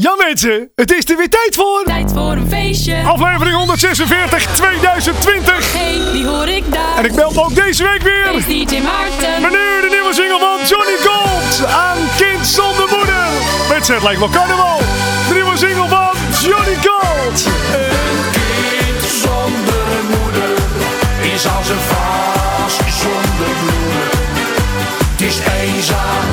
Ja mensen, het is er weer tijd voor. Tijd voor een feestje. Aflevering 146 2020. Hey, wie hoor ik daar? En ik meld me ook deze week weer. Is DJ Maarten. Maar nu de nieuwe single van Johnny Gold. Aan kind zonder moeder. Mensen, het lijkt wel carnaval. De nieuwe single van Johnny Gold. Een kind zonder moeder is als een vaas zonder bloemen. Het is eenzaam,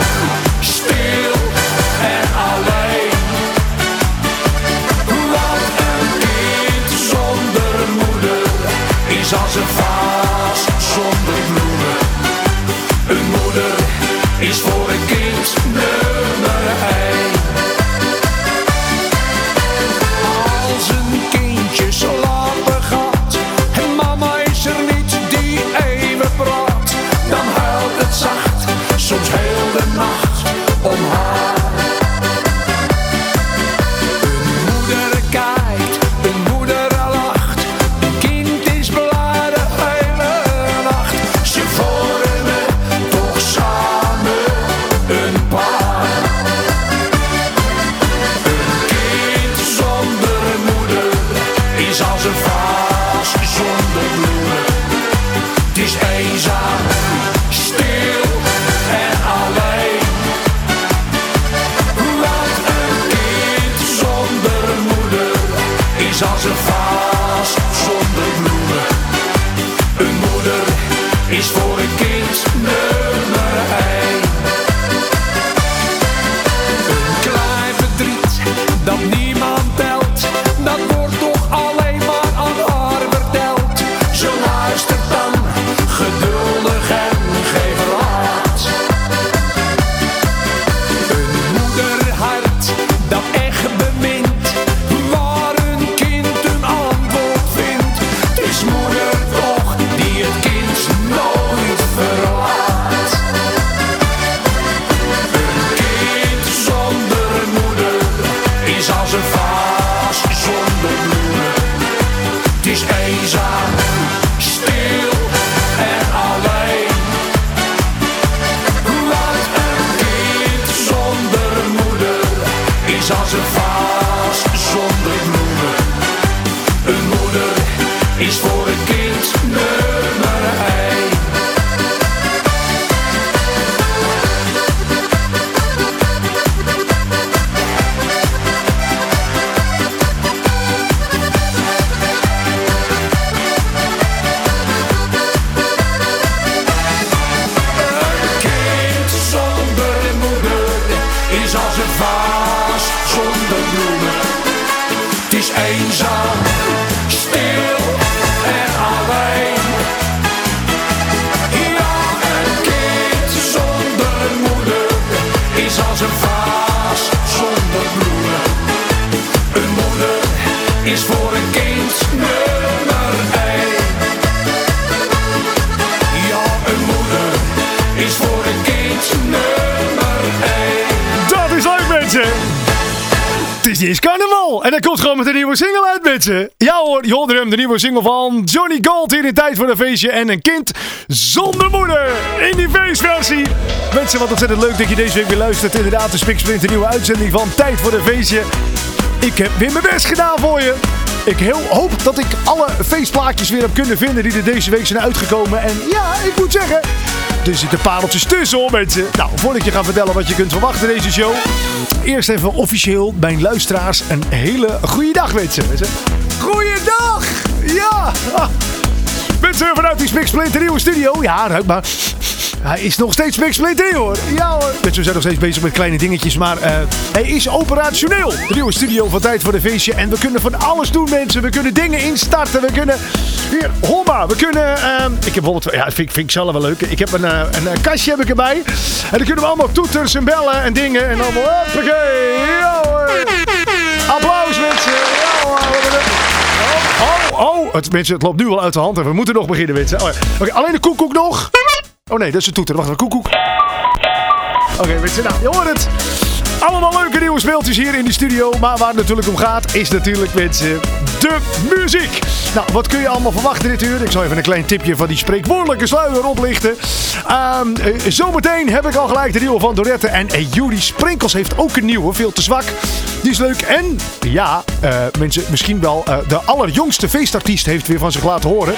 Ja hoor, hem. De nieuwe single van Johnny Gold hier in Tijd voor een Feestje. En een kind zonder moeder. In die feestversie. Mensen, wat ontzettend leuk dat je deze week weer luistert. Inderdaad, de Spiksprint, een nieuwe uitzending van Tijd voor een Feestje. Ik heb weer mijn best gedaan voor je. Ik heel hoop dat ik alle feestplaatjes weer heb kunnen vinden die er deze week zijn uitgekomen. En ja, ik moet zeggen, er zitten pareltjes tussen hoor mensen. Nou, voordat ik je ga vertellen wat je kunt verwachten in deze show. Eerst even officieel mijn luisteraars een hele goede dag wensen. Mensen. Goeiedag! Ja! Ah. Mensen vanuit die Spiksplit, de nieuwe studio. Ja, ruik maar. Hij is nog steeds Spiksplit 3 hoor. Ja hoor. Mensen, zijn nog steeds bezig met kleine dingetjes. Maar eh, hij is operationeel. De nieuwe studio van Tijd voor de Feestje. En we kunnen van alles doen mensen. We kunnen dingen instarten. We kunnen... Hier, hoor maar. We kunnen... ehm, ik heb bijvoorbeeld... Ja, vind, ik- vind ik zelf wel leuk. Ik heb een, eh, een, eh, kastje heb ik erbij. En dan kunnen we allemaal toeters en bellen en dingen. En allemaal... Hoppakee. Ja hoor. Applaus mensen. Ja hoor. Oh, oh, oh. Het, mensen, het loopt nu al uit de hand. En we moeten nog beginnen, mensen. Oh, ja. Oké, alleen de koekoek nog. Oh nee, dat is de toeter. Wacht koekoek. Oké, mensen, nou, je hoort het. Allemaal leuke nieuwe speeltjes hier in de studio. Maar waar het natuurlijk om gaat, is natuurlijk mensen de muziek. Nou, wat kun je allemaal verwachten dit uur? Ik zal even een klein tipje van die spreekwoordelijke sluier oplichten. Ehm, eh, zometeen heb ik al gelijk de nieuwe van Dorette. En uh, Judy Sprinkels heeft ook een nieuwe, veel te zwak. Die is leuk. En ja, eh, mensen, misschien wel eh, de allerjongste feestartiest heeft weer van zich laten horen.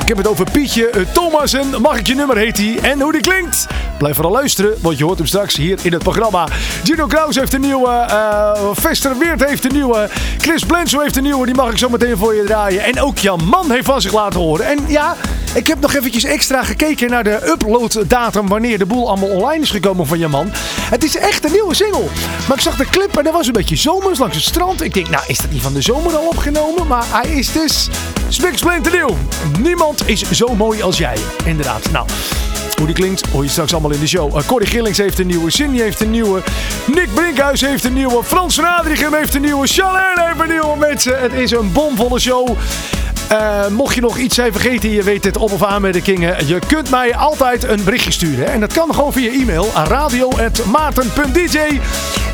Ik heb het over Pietje Thomassen. Mag ik je nummer heet hij? En hoe die klinkt? Blijf vooral luisteren, want je hoort hem straks hier in het programma. Gino Kraus heeft een nieuwe. Uh, Vester Weert heeft een nieuwe. Chris Blenso heeft een nieuwe. Die mag ik zo meteen voor je draaien. En ook Jan Man heeft van zich laten horen. En ja, ik heb nog eventjes extra gekeken naar de uploaddatum. Wanneer de boel allemaal online is gekomen van Jan Man. Het is echt een nieuwe single. Maar ik zag de clip en dat was een beetje zomers langs het strand. Ik denk, nou is dat niet van de zomer al opgenomen? Maar hij is dus spiksplinternieuw. Niemand is zo mooi als jij. Inderdaad. Nou, hoe die klinkt hoor je straks allemaal in de show. Uh, Corrie Gillings heeft een nieuwe. Cindy heeft een nieuwe. Nick Brinkhuis heeft een nieuwe. Frans Radrichem heeft een nieuwe. Charlene heeft een nieuwe. Mensen, het is een bomvolle show. Uh, mocht je nog iets zijn vergeten, je weet het, op- of aanmerkingen. Je kunt mij altijd een berichtje sturen. En dat kan gewoon via e-mail. radio.maarten.dj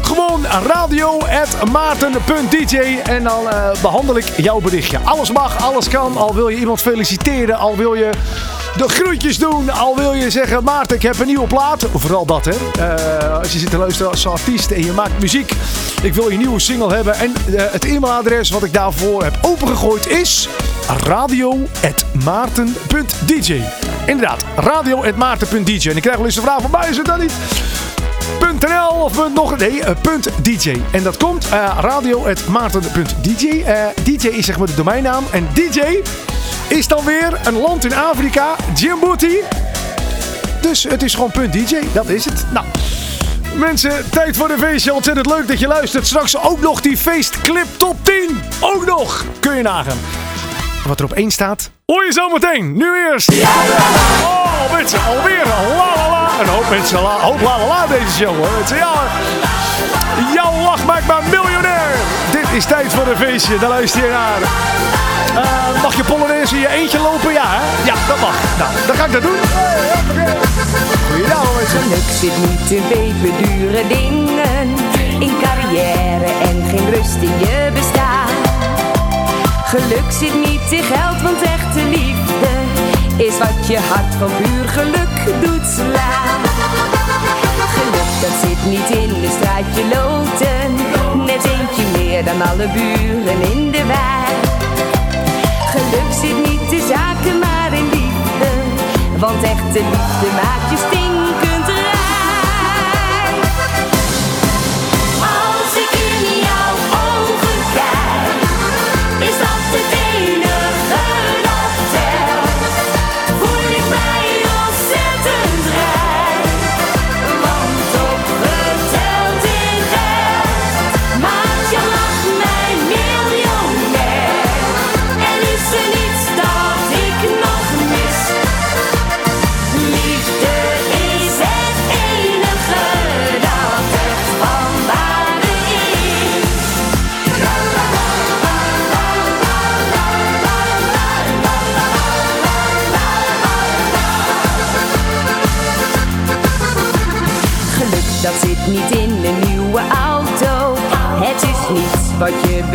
Gewoon radio.maarten.dj En dan uh, behandel ik jouw berichtje. Alles mag, alles kan. Al wil je iemand feliciteren, al wil je de groetjes doen. Al wil je zeggen, Maarten, ik heb een nieuwe plaat. Vooral dat, hè. Uh, als je zit te luisteren als artiest en je maakt muziek. Ik wil je nieuwe single hebben. En uh, het e-mailadres wat ik daarvoor heb opengegooid is radio.maarten.dj Inderdaad, radio.maarten.dj En ik krijg wel eens de vraag van, waar is het dan niet? .nl of nog nee, uh, .dj. En dat komt uh, radio.maarten.dj. Uh, DJ is zeg maar de domeinnaam. En DJ is dan weer een land in Afrika, Djibouti. Dus het is gewoon .dj, dat is het. Nou, mensen, tijd voor de feestje. Ontzettend leuk dat je luistert. Straks ook nog die feestclip top 10. Ook nog, kun je nagaan. Wat er op één staat, hoor je zo meteen. Nu eerst. Oh, mensen, alweer la la la. Een hoop mensen, la, hoop la la la deze show hoor. Mensen, ja. Jouw lach maakt mij miljonair. Dit is tijd voor een feestje. Daar luister je naar. Uh, mag je Polonaise in je eentje lopen? Ja, hè? Ja, dat mag. Nou, dan ga ik dat doen. Goeiedag, mensen. Geluk zit niet in peperdure dingen. In carrière en geen rust in je bestaan. Geluk zit niet in geld, want echte liefde is wat je hart van puur geluk doet slaan. Geluk dat zit niet in de straatje loten, net eentje meer dan alle buren in de wijk. Geluk zit niet in zaken, maar in liefde, want echte liefde maakt je stinkend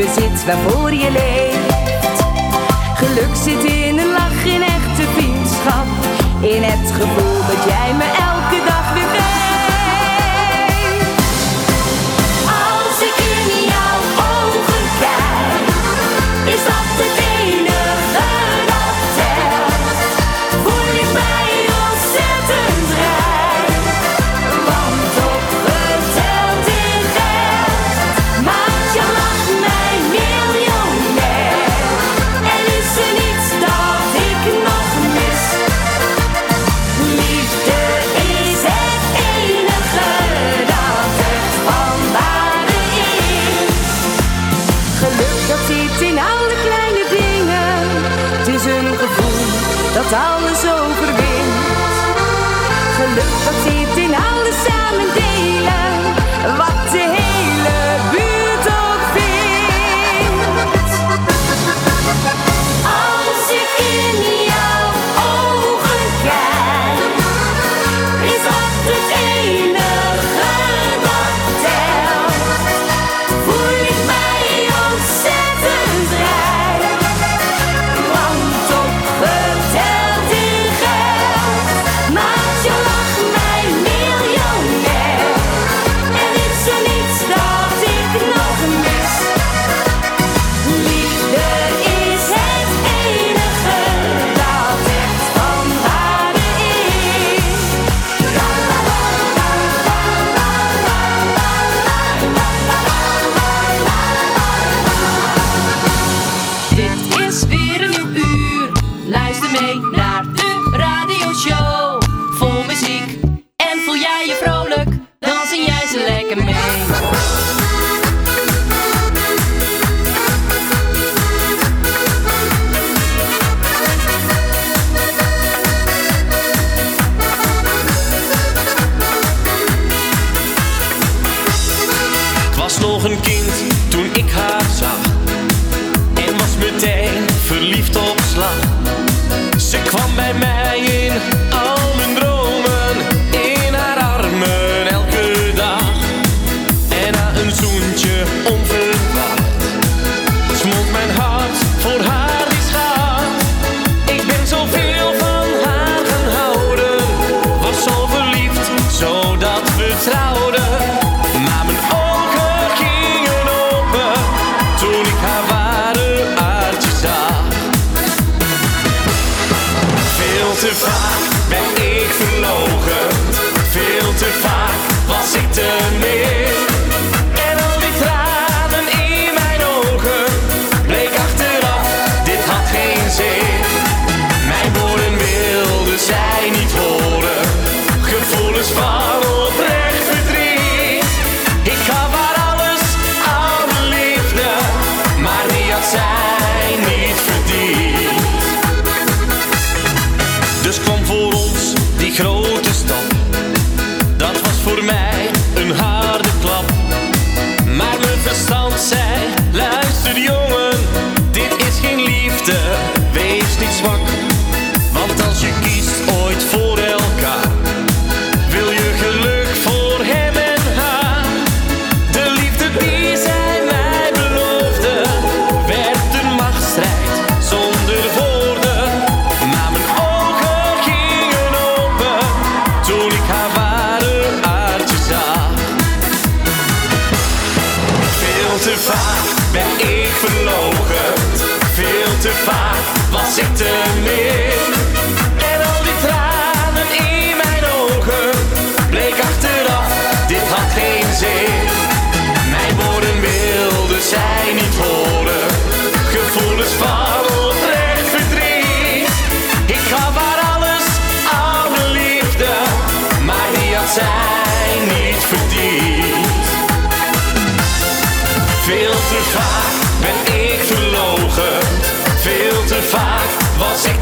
bezit waarvoor je leeft. Geluk zit in een lach, in echte vriendschap. In het gevoel dat jij me elke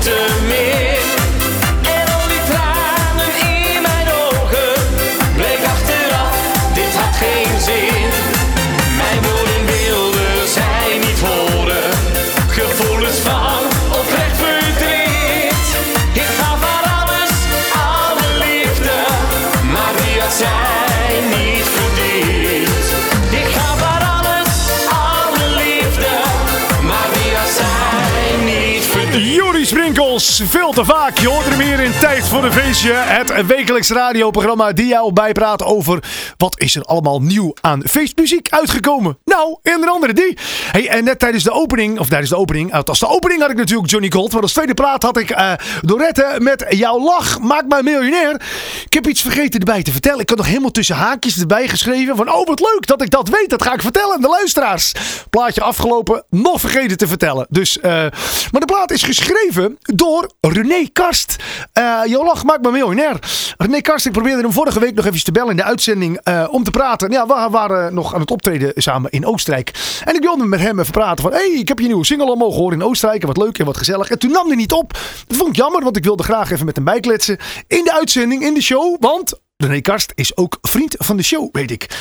was ik Veel te vaak. Je hoort hem hier in Tijd voor een Feestje. Het wekelijks radioprogramma die jou bijpraat over wat is er allemaal nieuw aan feestmuziek uitgekomen. Nou, onder andere die. Hey, en net tijdens de opening, of tijdens de opening, als de opening had ik natuurlijk Johnny Gold. Maar als tweede praat had ik eh Dorette met Jouw Lach maakt mij miljonair. Ik heb iets vergeten erbij te vertellen. Ik had nog helemaal tussen haakjes erbij geschreven van oh wat leuk dat ik dat weet. Dat ga ik vertellen aan de luisteraars. Plaatje afgelopen, nog vergeten te vertellen. Dus, eh, maar de plaat is geschreven door René Karst. Eh Jouw Lach maakt me miljonair. René Karst, ik probeerde hem vorige week nog even te bellen in de uitzending eh, om te praten. Ja, we waren nog aan het optreden samen in Oostenrijk. En ik wilde met hem even praten van, hey, ik heb je nieuwe single al mogen horen in Oostenrijk. En wat leuk en wat gezellig. En toen nam hij niet op. Dat vond ik jammer, want ik wilde graag even met hem bijkletsen. In de uitzending, in de show. Want René Karst is ook vriend van de show, weet ik.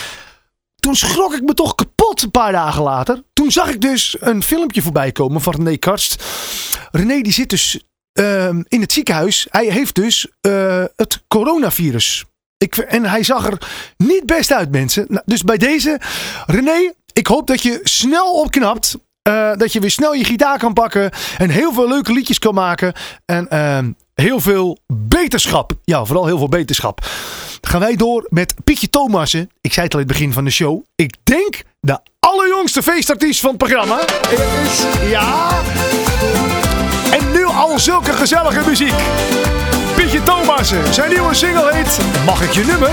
Toen schrok ik me toch kapot een paar dagen later. Toen zag ik dus een filmpje voorbij komen van René Karst. René die zit dus ehm, in het ziekenhuis. Hij heeft dus eh, het coronavirus. Ik, en hij zag er niet best uit, mensen. Nou, dus bij deze, René, ik hoop dat je snel opknapt. Eh, dat je weer snel je gitaar kan pakken. En heel veel leuke liedjes kan maken. En ehm, heel veel beterschap. Ja, vooral heel veel beterschap. Gaan wij door met Pietje Thomassen. Ik zei het al in het begin van de show. Ik denk de allerjongste feestartiest van het programma. Is, ja. Zulke gezellige muziek. Pietje Thomassen. Zijn nieuwe single heet Mag ik je nummer?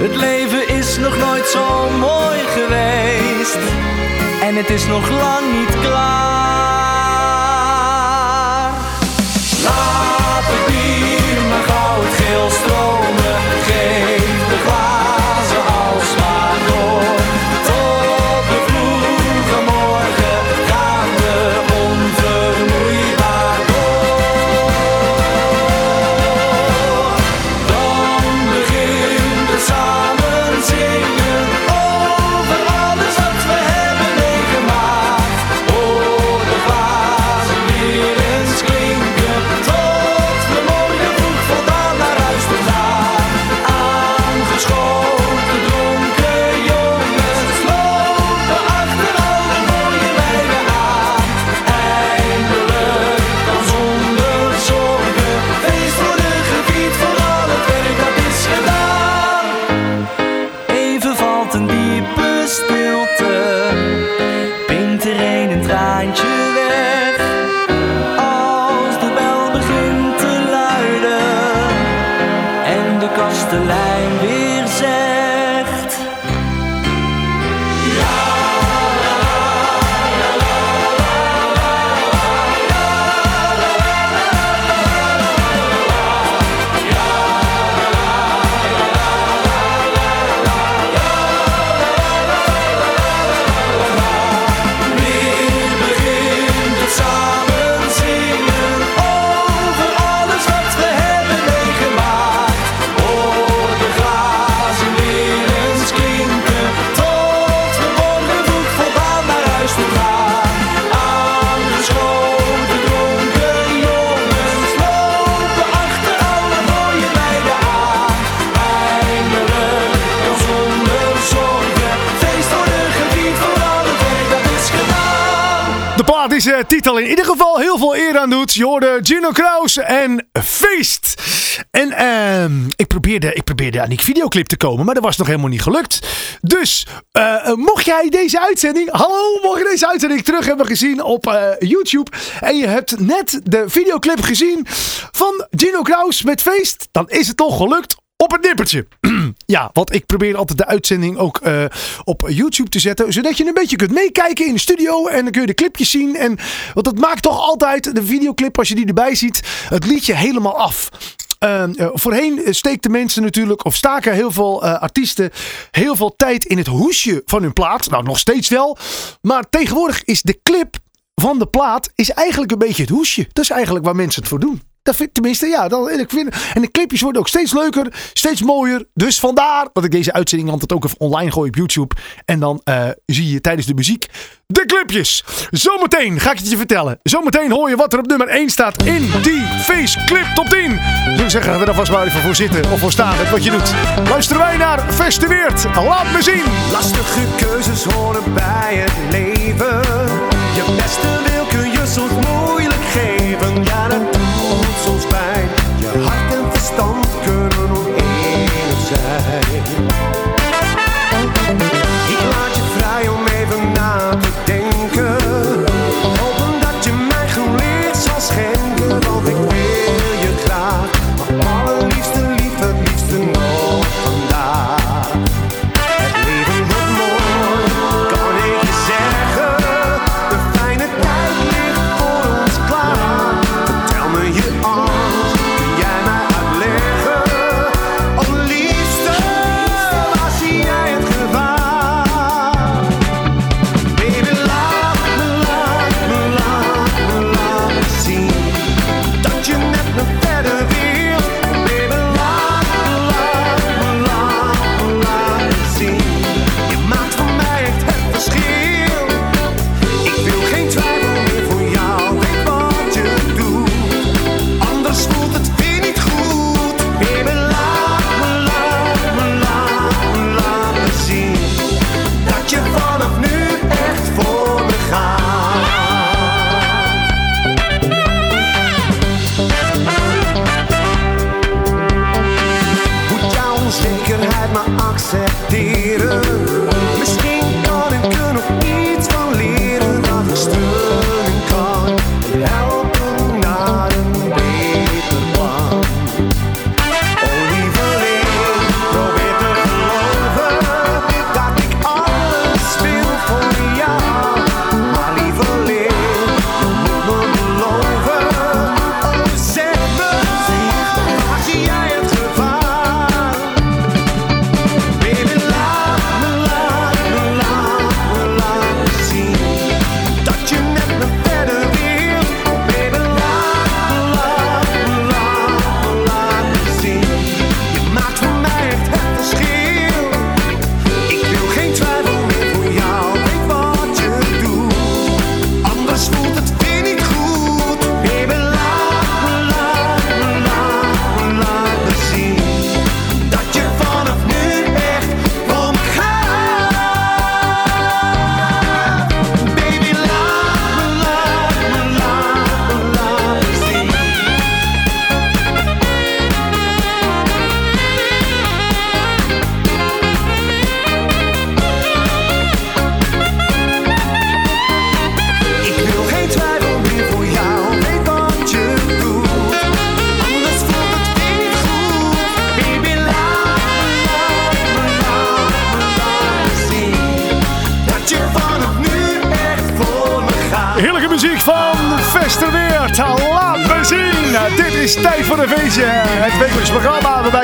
Het leven is nog nooit zo mooi geweest. En het is nog lang niet klaar. Titel in ieder geval heel veel eer aan doet. Je hoorde Gino Kraus en Feest. En ehm, ik, probeerde, ik probeerde aan die videoclip te komen, maar dat was nog helemaal niet gelukt. Dus eh, eh, mocht jij deze uitzending, hallo, mocht je deze uitzending terug hebben gezien op eh, YouTube en je hebt net de videoclip gezien van Gino Kraus met Feest, dan is het toch gelukt op het nippertje. ja, want ik probeer altijd de uitzending ook eh, op YouTube te zetten. Zodat je een beetje kunt meekijken in de studio. En dan kun je de clipjes zien. En, want dat maakt toch altijd de videoclip, als je die erbij ziet, het liedje helemaal af. Eh, eh, voorheen steekten mensen natuurlijk, of staken heel veel eh, artiesten, heel veel tijd in het hoesje van hun plaat. Nou, nog steeds wel. Maar tegenwoordig is de clip van de plaat is eigenlijk een beetje het hoesje. Dat is eigenlijk waar mensen het voor doen. Dat vind, tenminste, ja. Dat, ik vind, en de clipjes worden ook steeds leuker, steeds mooier. Dus vandaar dat ik deze uitzending altijd ook even online gooi op YouTube. En dan eh, zie je tijdens de muziek de clipjes. Zometeen ga ik het je vertellen. Zometeen hoor je wat er op nummer 1 staat in die Face Clip Top 10. Dus ik zeggen we daar vast wel even voor zitten of voor staan. Wat je doet. Luisteren wij naar Festiveert. Laat me zien. Lastige keuzes horen bij het leven. Je beste wil kun je soms moeilijk verstand kunnen oneenig zijn.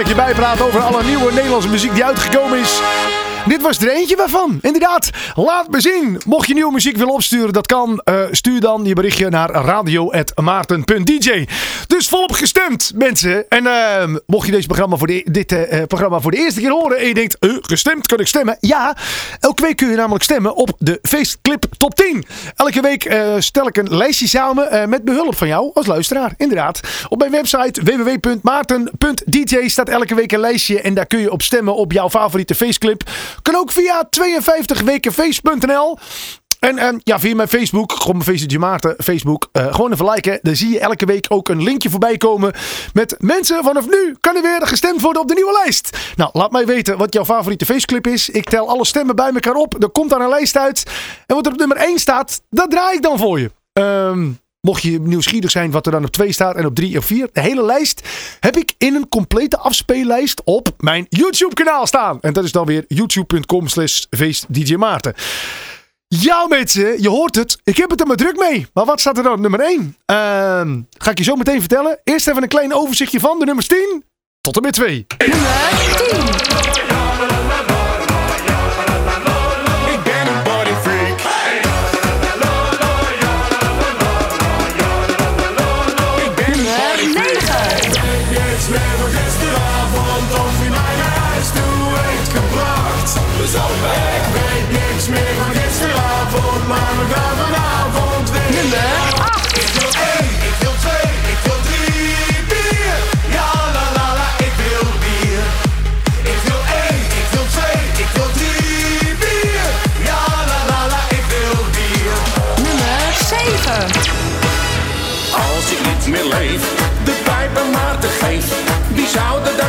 Je bijpraat over alle nieuwe Nederlandse muziek die uitgekomen is. Was er eentje waarvan. Inderdaad, laat me zien. Mocht je nieuwe muziek willen opsturen, dat kan. Eh, stuur dan je berichtje naar radio.maarten.dj. Dus volop gestemd, mensen. En eh, mocht je deze programma voor de, dit eh, eh, programma voor de eerste keer horen en je denkt, gestemd, kan ik stemmen? Ja, elke week kun je namelijk stemmen op de Feestclip Top 10. Elke week stel ik een lijstje samen met behulp van jou als luisteraar. Inderdaad. Op mijn website www.maarten.dj staat elke week een lijstje en daar kun je op stemmen op jouw favoriete feestclip. Kan ook via 52wekenfeest.nl. En ehm, ja, via mijn Facebook, gewoon mijn Facebook Maarten, Facebook, eh, gewoon even liken. Dan zie je elke week ook een linkje voorbij komen met mensen vanaf nu kan er weer gestemd worden op de nieuwe lijst. Nou, laat mij weten wat jouw favoriete feestclip is. Ik tel alle stemmen bij elkaar op. Er komt daar een lijst uit. En wat er op nummer 1 staat, dat draai ik dan voor je. Ehm, Mocht je nieuwsgierig zijn wat er dan op 2 staat en op 3 en 4. De hele lijst heb ik in een complete afspeellijst op mijn YouTube kanaal staan. En dat is dan weer youtube.com slash feestdjmaarten. Ja mensen, je hoort het. Ik heb het er maar druk mee. Maar wat staat er dan op nummer 1? Uh, ehm, ga ik je zo meteen vertellen. Eerst even een klein overzichtje van de nummers 10 tot en met 2. Nummer 10.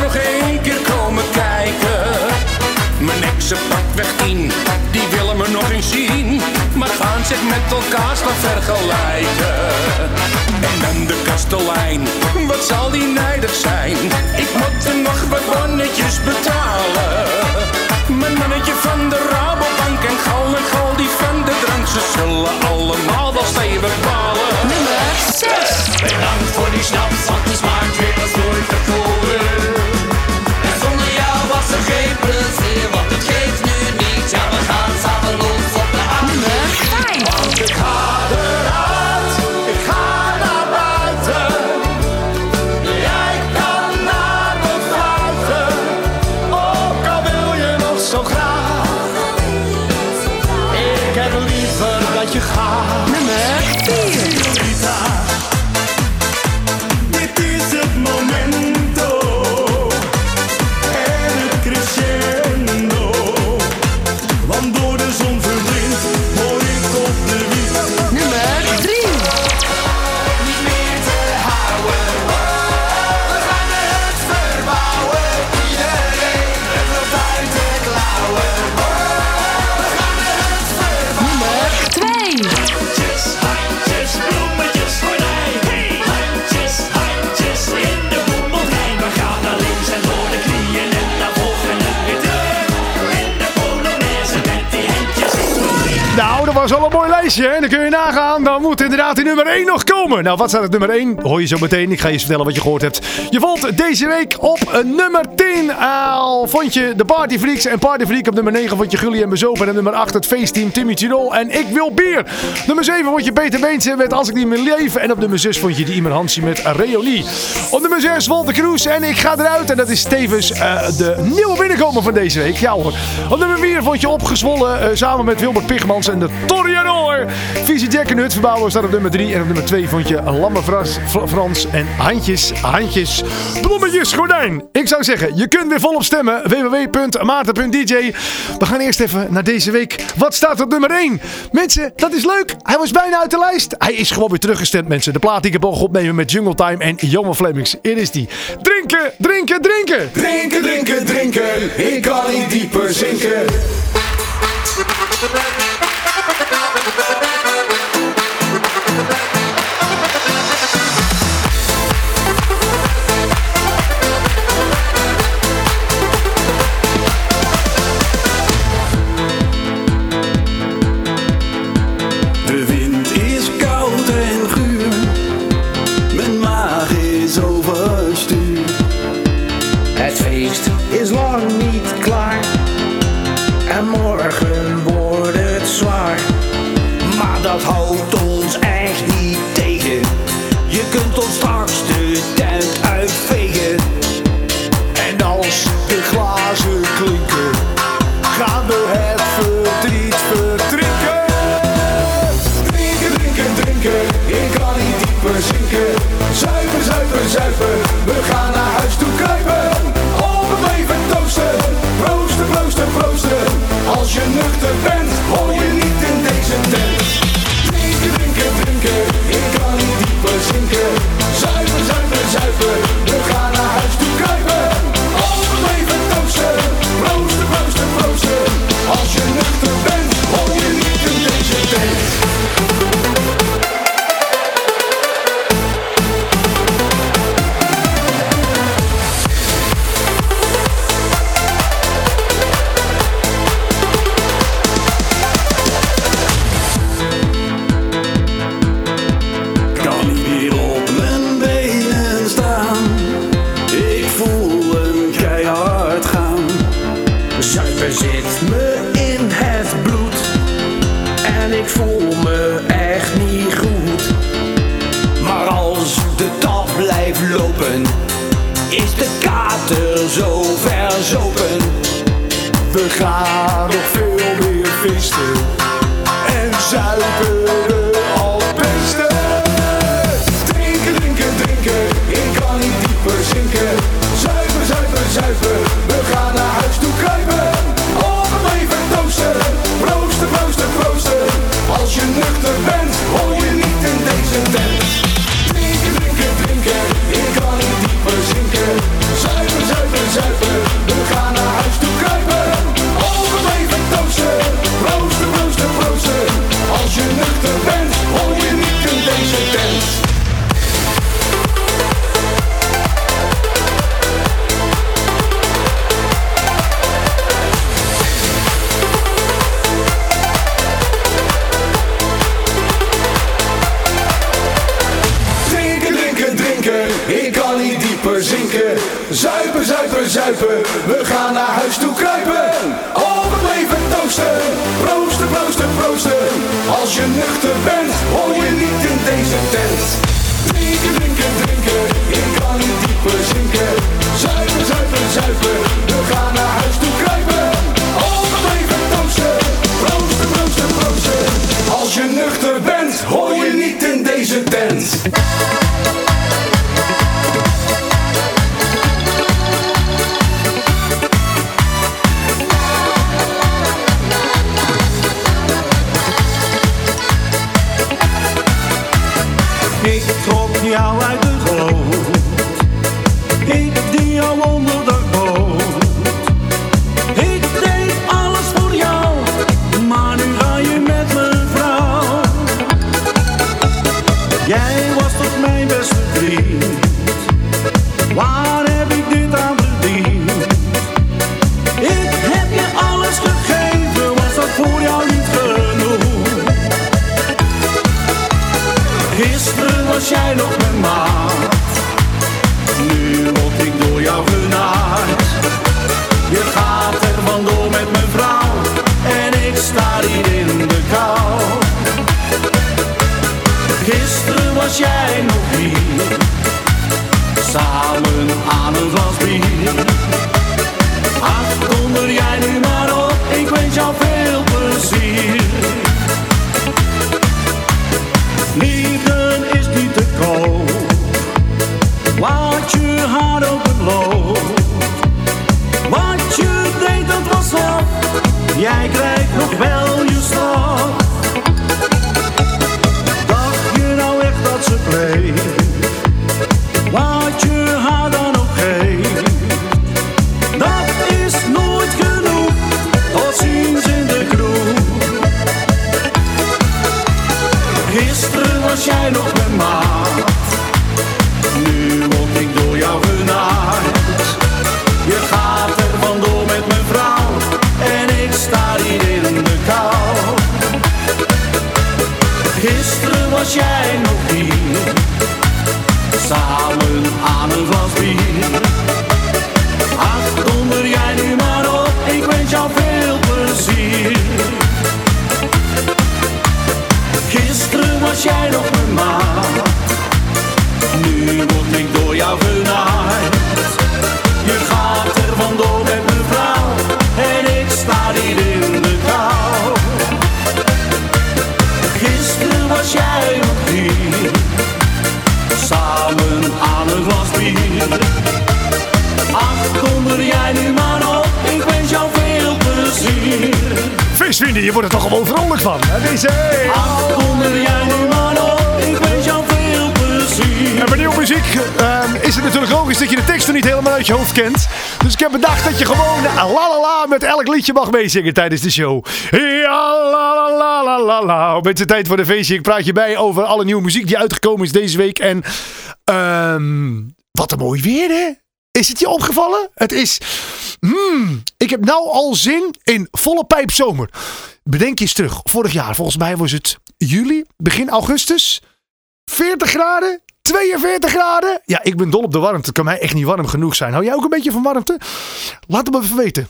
Nog één keer komen kijken. Mijn exen pakt weg tien, die willen me nog eens zien, maar gaan zich met elkaar staan vergelijken. En dan de kastelein, wat zal die nijdig zijn? Ik moet er nog wat bonnetjes betalen. Mijn mannetje van de Rabobank en Gal en Gal die van de drank, ze zullen En dan kun je nagaan, dan moet inderdaad die nummer 1 nog komen. Nou, wat staat het nummer 1? Hoor je zo meteen. Ik ga je vertellen wat je gehoord hebt. Je vond deze week op nummer 10 al vond je de Party Freaks. En Party Freak op nummer 9 vond je Gulli en Bezopen. En nummer 8 het feestteam Timmy Tirol en Ik Wil Bier. Nummer 7 vond je Peter Beense met Als Ik Niet Meer Leef. En op nummer 6 vond je de Imer Hansie met Reonie. Op nummer 6 Walter Kroes en Ik Ga Eruit. En dat is tevens eh, de nieuwe binnenkomer van deze week. Ja hoor. Op nummer 4 vond je Opgezwollen eh, samen met Wilbert Pigmans en de Torianor. Visie Jack en Hutverbouwer staat op nummer 3. En op nummer 2 vond Lamme Frans, en Handjes, Handjes, Blommetjes Gordijn. Ik zou zeggen, je kunt weer volop stemmen. www.maarten.dj We gaan eerst even naar deze week. Wat staat op nummer 1? Mensen, dat is leuk. Hij was bijna uit de lijst. Hij is gewoon weer teruggestemd, mensen. De plaat die ik heb opnemen met Jungle Time en Johan Flemings. Hier is die. Drinken, drinken, drinken. Drinken, drinken, drinken, ik kan niet dieper zinken. Het feest is lang niet klaar. En morgen wordt het zwaar. Maar dat houdt ons we gaan naar huis toe kruipen. Op het leven toosten, proosten, proosten, proosten. Als je nuchter bent, hoor je niet in deze tent. Drinken, drinken, drinken, ik kan niet dieper zinken. Zuipen, zuipen, zuipen, muziek ehm, is het natuurlijk logisch dat je de teksten niet helemaal uit je hoofd kent. Dus ik heb bedacht dat je gewoon la la la met elk liedje mag meezingen tijdens de show. Ja la la la la la. Met de tijd voor de feestje. Ik praat je bij over alle nieuwe muziek die uitgekomen is deze week. En ehm, wat een mooi weer hè. Is het je opgevallen? Het is... Hmm, ik heb nou al zin in volle pijp zomer. Bedenk eens terug. Vorig jaar, volgens mij was het juli, begin augustus. 40 graden, 42 graden. Ja, ik ben dol op de warmte. Het kan mij echt niet warm genoeg zijn. Hou jij ook een beetje van warmte? Laat het me even weten.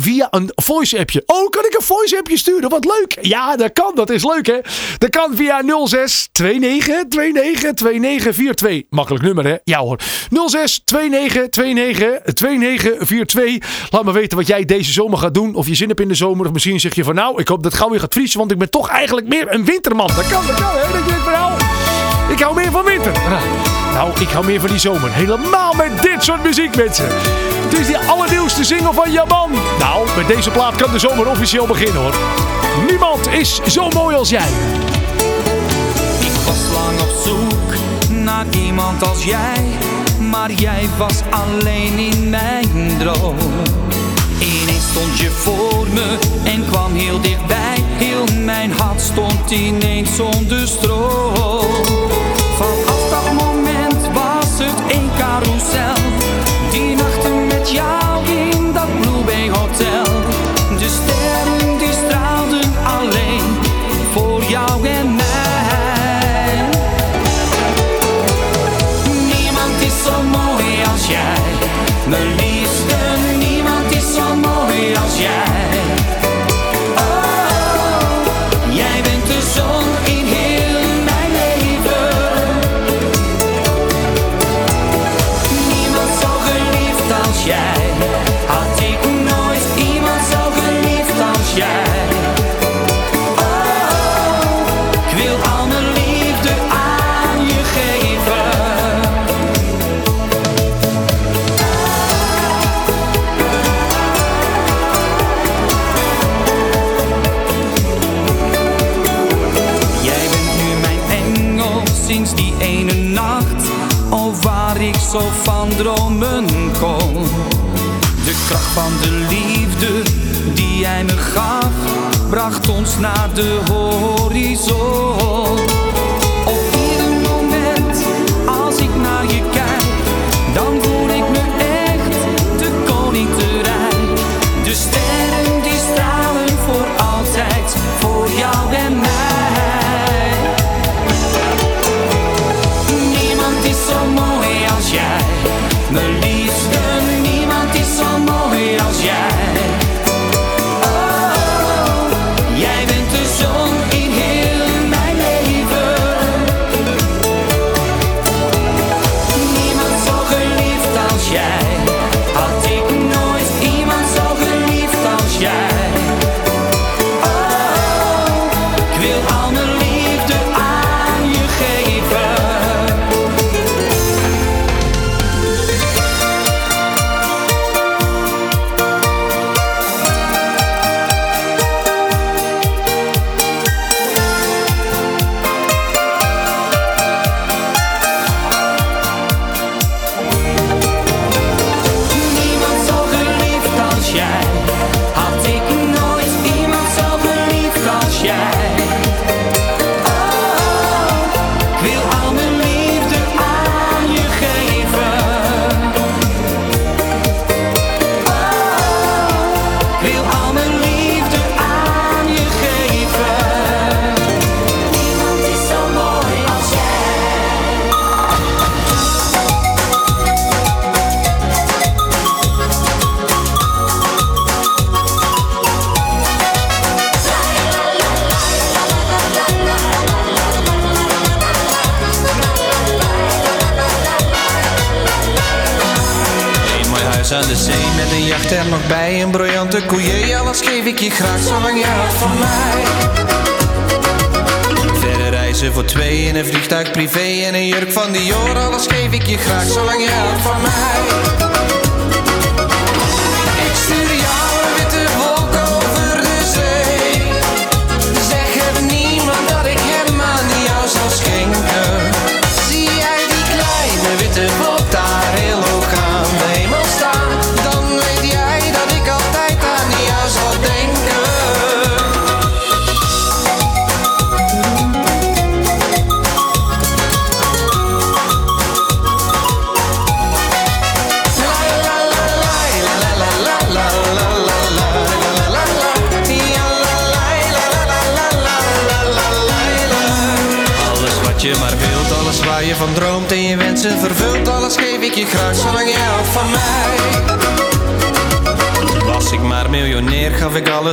Via een voice appje. Oh, kan ik een voice appje sturen? Wat leuk. Ja, dat kan. Dat is leuk hè. Dat kan via 06 29 29 2942. Makkelijk nummer hè? Ja hoor. 06 29 29 2942. Laat me weten wat jij deze zomer gaat doen. Of je zin hebt in de zomer. Of misschien zeg je van nou, ik hoop dat het gauw weer gaat vriezen. Want ik ben toch eigenlijk meer een winterman. Dat kan, dat kan hè. Dat je denkt van nou, ik hou meer van winter. Nou, ik hou meer van die zomer. Helemaal met dit soort muziek, mensen. Het is die allernieuwste single van Jaman. Nou, met deze plaat kan de zomer officieel beginnen, hoor. Niemand is zo mooi als jij. Ik was lang op zoek naar iemand als jij, maar jij was alleen in mijn droom. Stond je voor me en kwam heel dichtbij. Heel mijn hart stond ineens zonder stroom. Van dromen kon. De kracht van de liefde die jij me gaf, bracht ons naar de horizon. Je graag, zolang je van mij. Verre reizen voor twee in een vliegtuig privé en een jurk van Dior, alles geef ik je graag, zolang je houdt van mij.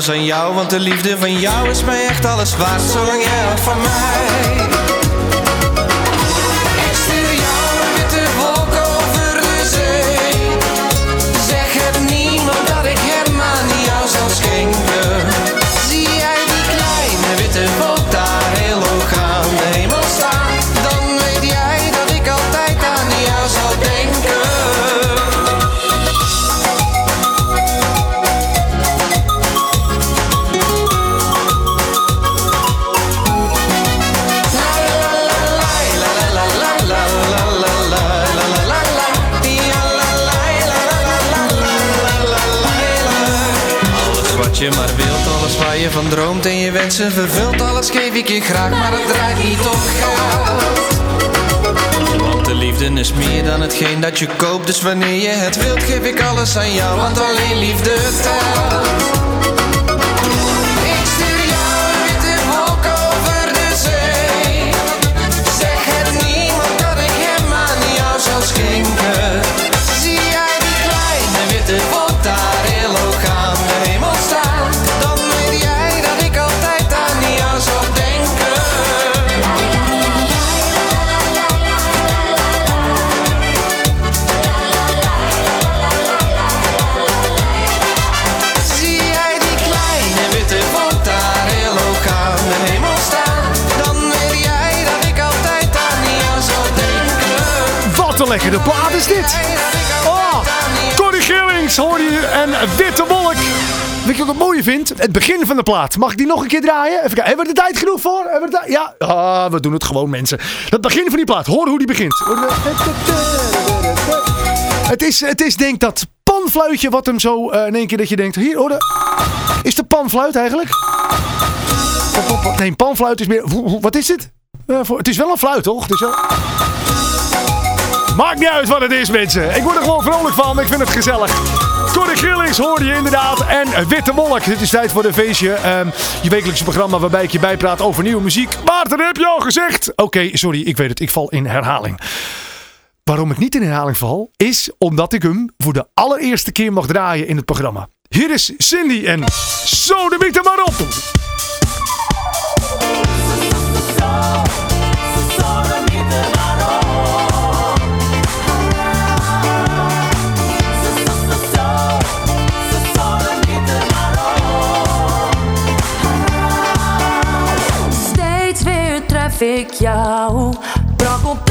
Alles aan jou, want de liefde van jou is mij echt alles waard, zolang je houdt van mij. Wensen vervult, alles geef ik je graag, maar het draait niet om geld. Want de liefde is meer dan hetgeen dat je koopt, dus wanneer je het wilt, geef ik alles aan jou, want alleen liefde telt. Lekkere plaat is dit. Oh, Corrie hoor je en Witte Wolk. Weet je wat ik het mooie vind? Het begin van de plaat. Mag ik die nog een keer draaien? Even kijken. Hebben we er tijd genoeg voor? Hebben we? Ja, ah, we doen het gewoon mensen. Dat begin van die plaat. Hoor hoe die begint. Het is, het is denk dat panfluitje wat hem zo eh, in één keer dat je denkt. Hier, hoor. de- Is de panfluit eigenlijk? Nee, panfluit is meer... Wat is het? Eh, voor- het is wel een fluit, toch? Het. Maakt niet uit wat het is, mensen. Ik word er gewoon vrolijk van. Ik vind het gezellig. Corrie Grillings hoorde je inderdaad. En Witte Wolk. Dit is tijd voor een feestje. Ehm, je wekelijkse programma waarbij ik je bijpraat over nieuwe muziek. Maarten, heb je al gezegd? Oké, sorry. Ik weet het. Ik val in herhaling. Waarom ik niet in herhaling val, is omdat ik hem voor de allereerste keer mag draaien in het programma. Hier is Cindy en zo de er maar op. weer tref ik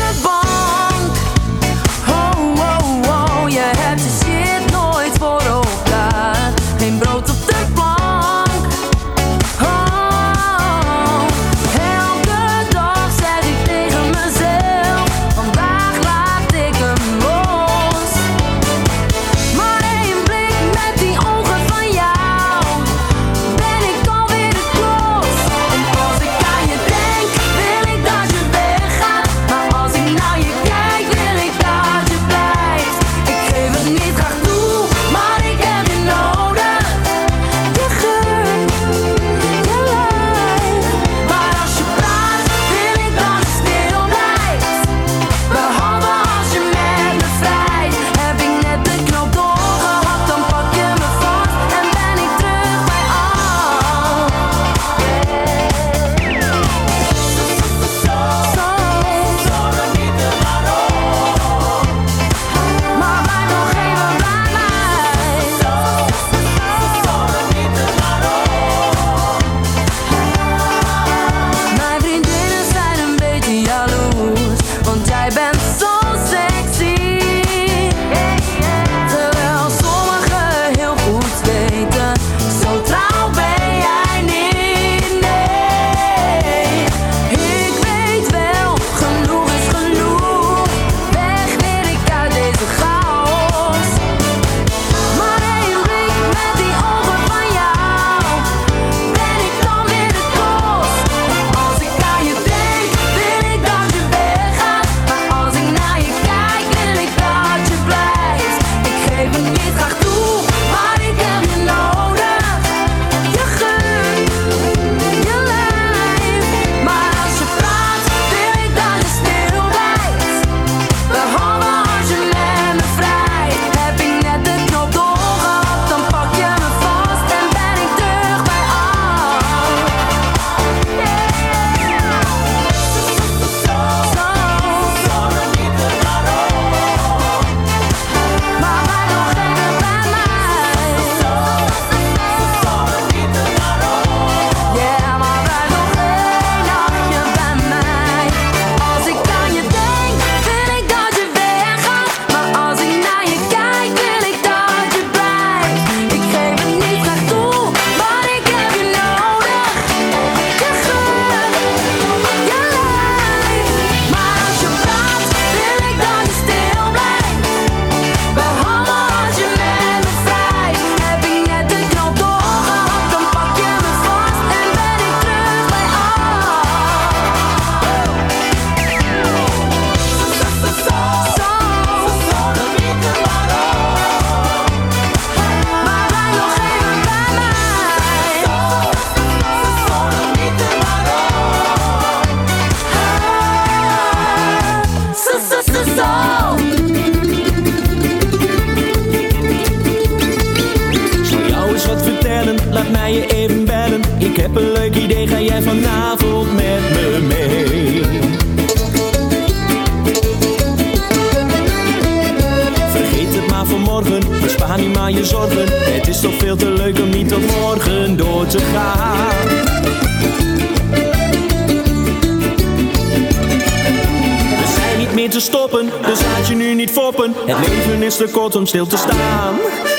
te kort om stil te staan.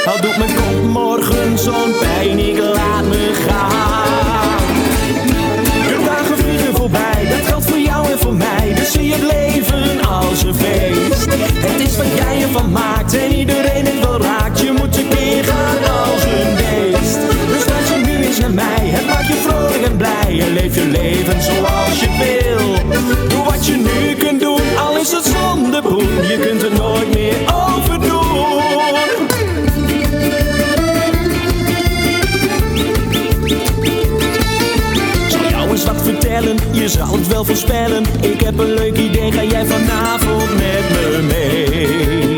Al doet mijn kop morgen zo'n pijn, je zal het wel voorspellen. Ik heb een leuk idee, ga jij vanavond met me mee?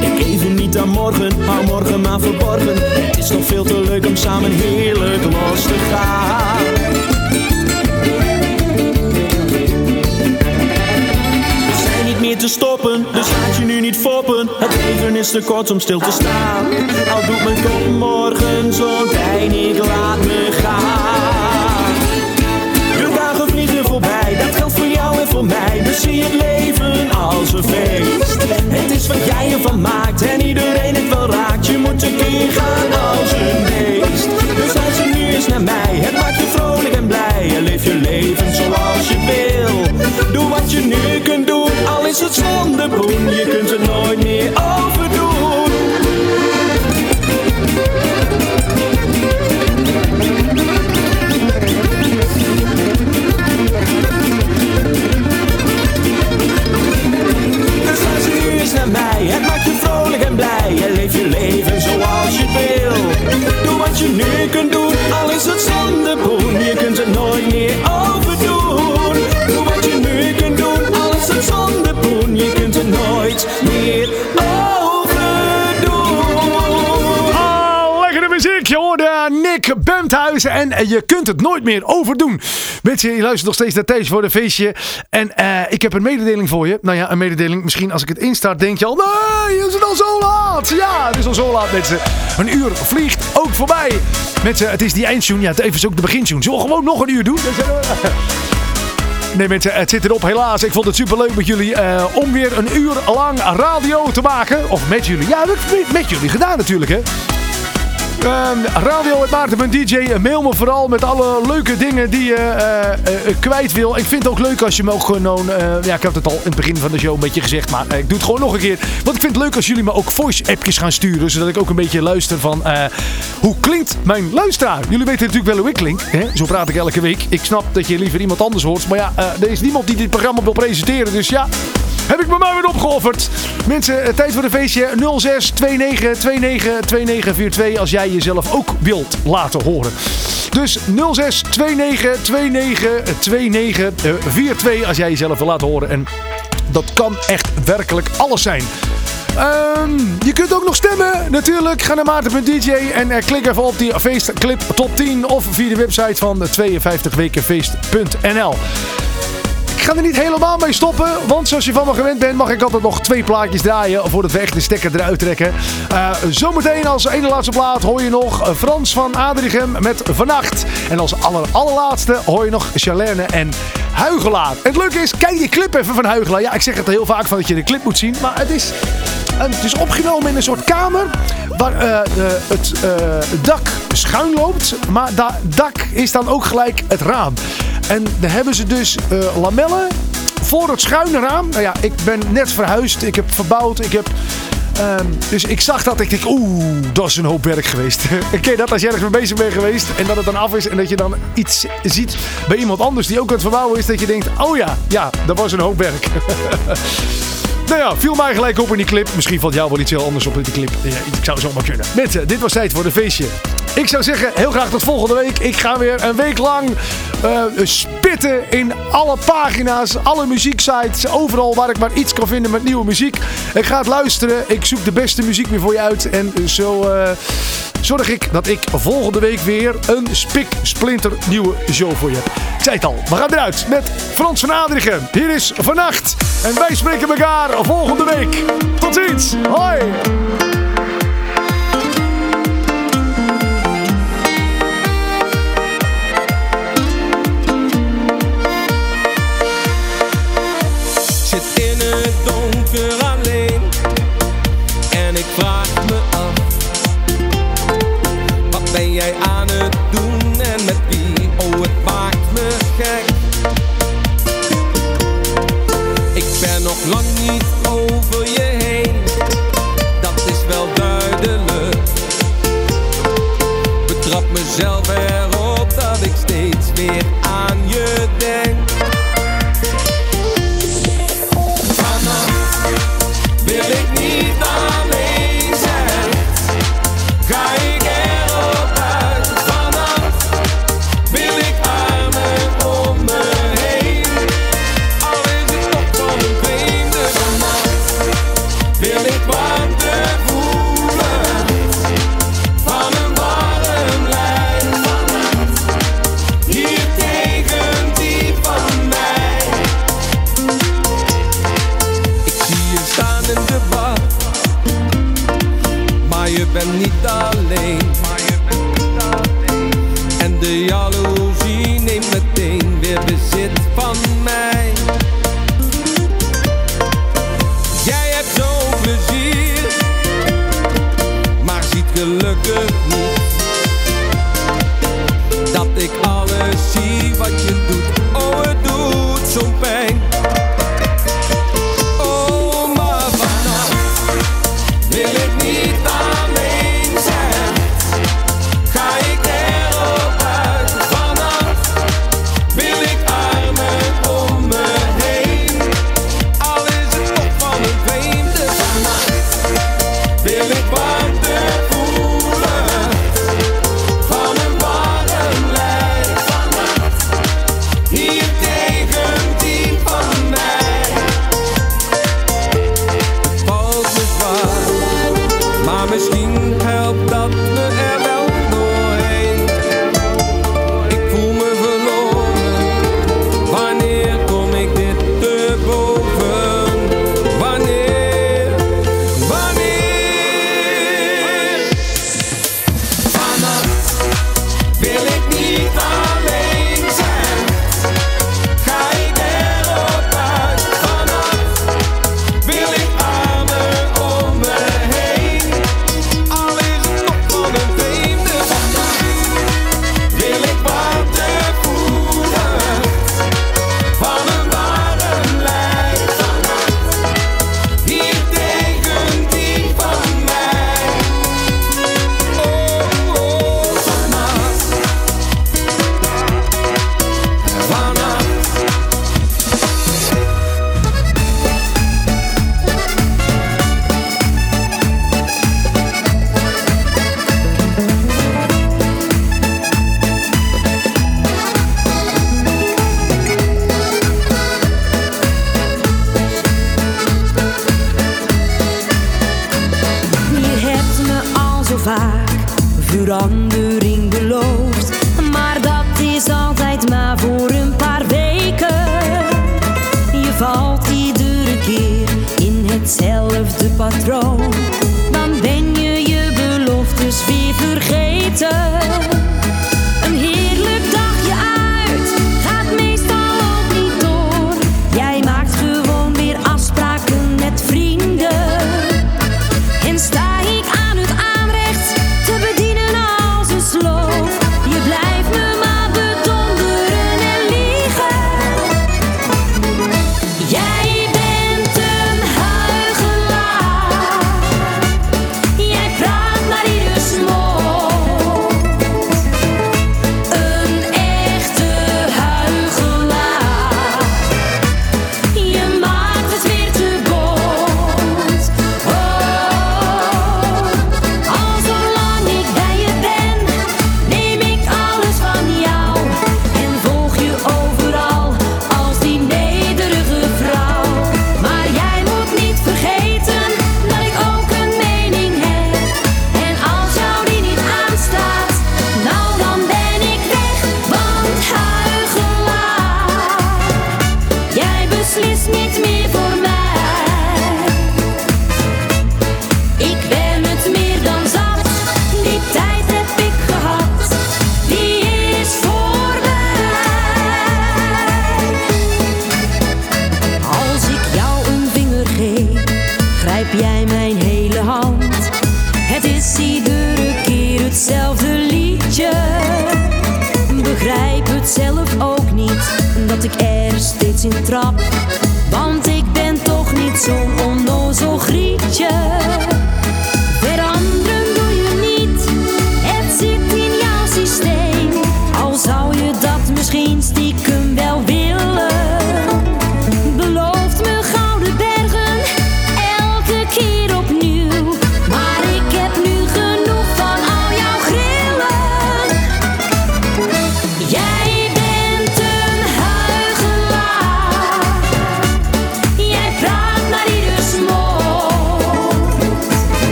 Ik even niet aan morgen, hou morgen maar verborgen. Het is nog veel te leuk om samen heerlijk los te gaan. We zijn niet meer te stoppen, dus Het leven is te kort om stil te staan. Al doet mijn kop morgen zo'n pijn, ik laat me gaan. De dagen vliegen voorbij, dat geldt voor jou en voor mij. Dus zie het leven als een feest. Het is wat jij ervan maakt en iedereen het wel raakt. Je moet een keer gaan als een beest. Dus luister nu eens naar mij, zonder poen. Je kunt het nooit meer. En eh, je kunt het nooit meer overdoen. Mensen, je luistert nog steeds naar Thijs voor een feestje. En eh, ik heb een mededeling voor je. Nou ja, een mededeling. Misschien als ik het instart denk je al... Nee, is het al zo laat? Ja, het is al zo laat mensen. Een uur vliegt ook voorbij. Mensen, het is die eindtune. Ja, het is ook de begintune. Zullen we gewoon nog een uur doen? Nee mensen, het zit erop helaas. Ik vond het superleuk met jullie eh, om weer een uur lang radio te maken. Of met jullie. Ja, dat met jullie gedaan natuurlijk hè. Ehm, radio met Maarten.dj. Mail me vooral met alle leuke dingen die je eh, eh, kwijt wil. Ik vind het ook leuk als je me ook gewoon... eh, ja, ik heb het al in het begin van de show een beetje gezegd. Maar eh, ik doe het gewoon nog een keer. Want ik vind het leuk als jullie me ook voice-appjes gaan sturen. Zodat ik ook een beetje luister van... eh, hoe klinkt mijn luisteraar? Jullie weten natuurlijk wel hoe ik klink. Hè? Zo praat ik elke week. Ik snap dat je liever iemand anders hoort. Maar ja, eh, er is niemand die dit programma wil presenteren. Dus ja... Heb ik me maar weer opgeofferd. Mensen, eh, tijd voor een feestje. 06 29 29 2942 als jij jezelf ook wilt laten horen. Dus 06 29 29 29 42 als jij jezelf wil laten horen. En dat kan echt werkelijk alles zijn. Ehm, je kunt ook nog stemmen, natuurlijk. Ga naar maarten.dj en eh, klik even op die feestclip top 10 of via de website van 52wekenfeest.nl. Ik ga er niet helemaal mee stoppen, want zoals je van me gewend bent, mag ik altijd nog twee plaatjes draaien voordat we echt de stekker eruit trekken. Eh, zometeen als ene laatste plaat hoor je nog Frans van Adrichem met Vannacht. En als aller, allerlaatste hoor je nog Charlene en Huigelaar. Het leuke is, kijk die clip even van Huigelaar. Ja, ik zeg het heel vaak van dat je de clip moet zien, maar het is, het is opgenomen in een soort kamer waar eh, de, het eh, dak schuin loopt, maar dat dak is dan ook gelijk het raam. En daar hebben ze dus eh, lamellen voor het schuine raam. Nou ja, ik ben net verhuisd, ik heb verbouwd, ik heb... ehm, dus ik zag dat, ik denk, oeh, dat is een hoop werk geweest. Ken je dat als je ergens mee bezig bent geweest en dat het dan af is en dat je dan iets ziet bij iemand anders die ook aan het verbouwen is, dat je denkt, oh ja, ja, dat was een hoop werk. Nou ja, viel mij gelijk op in die clip. Misschien valt jou wel iets heel anders op in die clip. Ja, ik zou zo maar kunnen. Mensen, dit was tijd voor de feestje. Ik zou zeggen, heel graag tot volgende week. Ik ga weer een week lang eh, spitten in alle pagina's, alle muzieksites, overal waar ik maar iets kan vinden met nieuwe muziek. Ik ga het luisteren. Ik zoek de beste muziek weer voor je uit. En zo eh, zorg ik dat ik volgende week weer een spik-splinter nieuwe show voor je heb. Ik zei het al, we gaan eruit met Frans van Adrichem. Hier is Vannacht. En wij spreken elkaar volgende week. Tot ziens. Hoi.